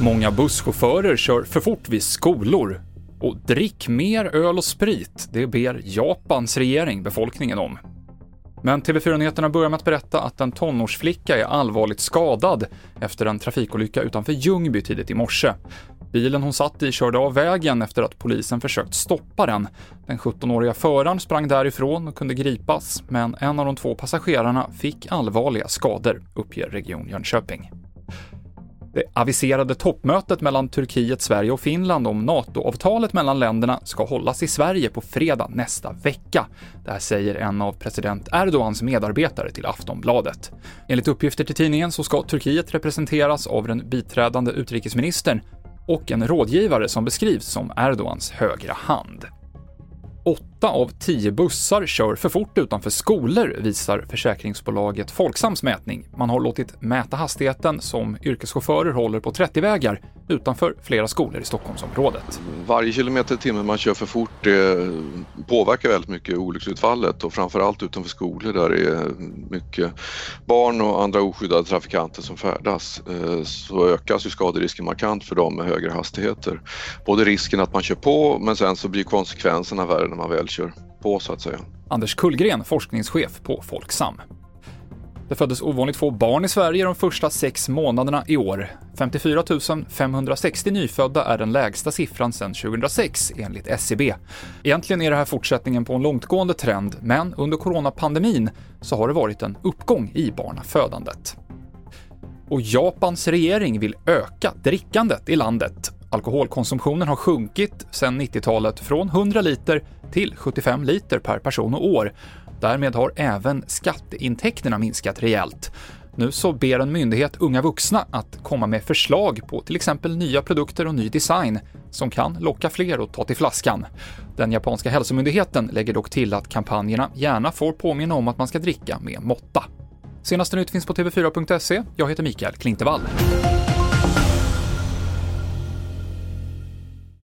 Många busschaufförer kör för fort vid skolor. Och drick mer öl och sprit, det ber Japans regering befolkningen om. Men TV4-nyheterna börjar med att berätta att en tonårsflicka är allvarligt skadad efter en trafikolycka utanför Ljungby tidigt i morse. Bilen hon satt i körde av vägen efter att polisen försökt stoppa den. Den 17-åriga föraren sprang därifrån och kunde gripas, men en av de två passagerarna fick allvarliga skador, uppger Region Jönköping. Det aviserade toppmötet mellan Turkiet, Sverige och Finland om NATO-avtalet mellan länderna ska hållas i Sverige på fredag nästa vecka. Det här säger en av president Erdogans medarbetare till Aftonbladet. Enligt uppgifter till tidningen så ska Turkiet representeras av den biträdande utrikesministern och en rådgivare som beskrivs som Erdogans högra hand. Åtta av tio bussar kör för fort utanför skolor, visar försäkringsbolaget Folksams mätning. Man har låtit mäta hastigheten som yrkeschaufförer håller på 30-vägar utanför flera skolor i Stockholmsområdet. Varje kilometer i timmen man kör för fort det påverkar väldigt mycket olycksutfallet och framförallt utanför skolor där det är mycket barn och andra oskyddade trafikanter som färdas eh, så ökas ju skaderisken markant för dem med högre hastigheter. Både risken att man kör på men sen så blir konsekvenserna värre när man väl kör på så att säga. Anders Kullgren, forskningschef på Folksam. Det föddes ovanligt få barn i Sverige de första sex månaderna i år. 54 560 nyfödda är den lägsta siffran sedan 2006 enligt SCB. Egentligen är det här fortsättningen på en långtgående trend, men under coronapandemin så har det varit en uppgång i barnafödandet. Och Japans regering vill öka drickandet i landet. Alkoholkonsumtionen har sjunkit sedan 90-talet från 100 liter till 75 liter per person och år. Därmed har även skatteintäkterna minskat rejält. Nu så ber en myndighet unga vuxna att komma med förslag på till exempel nya produkter och ny design som kan locka fler att ta till flaskan. Den japanska hälsomyndigheten lägger dock till att kampanjerna gärna får påminna om att man ska dricka med måtta. Senaste nytt finns på tv4.se. Jag heter Mikael Klintevall.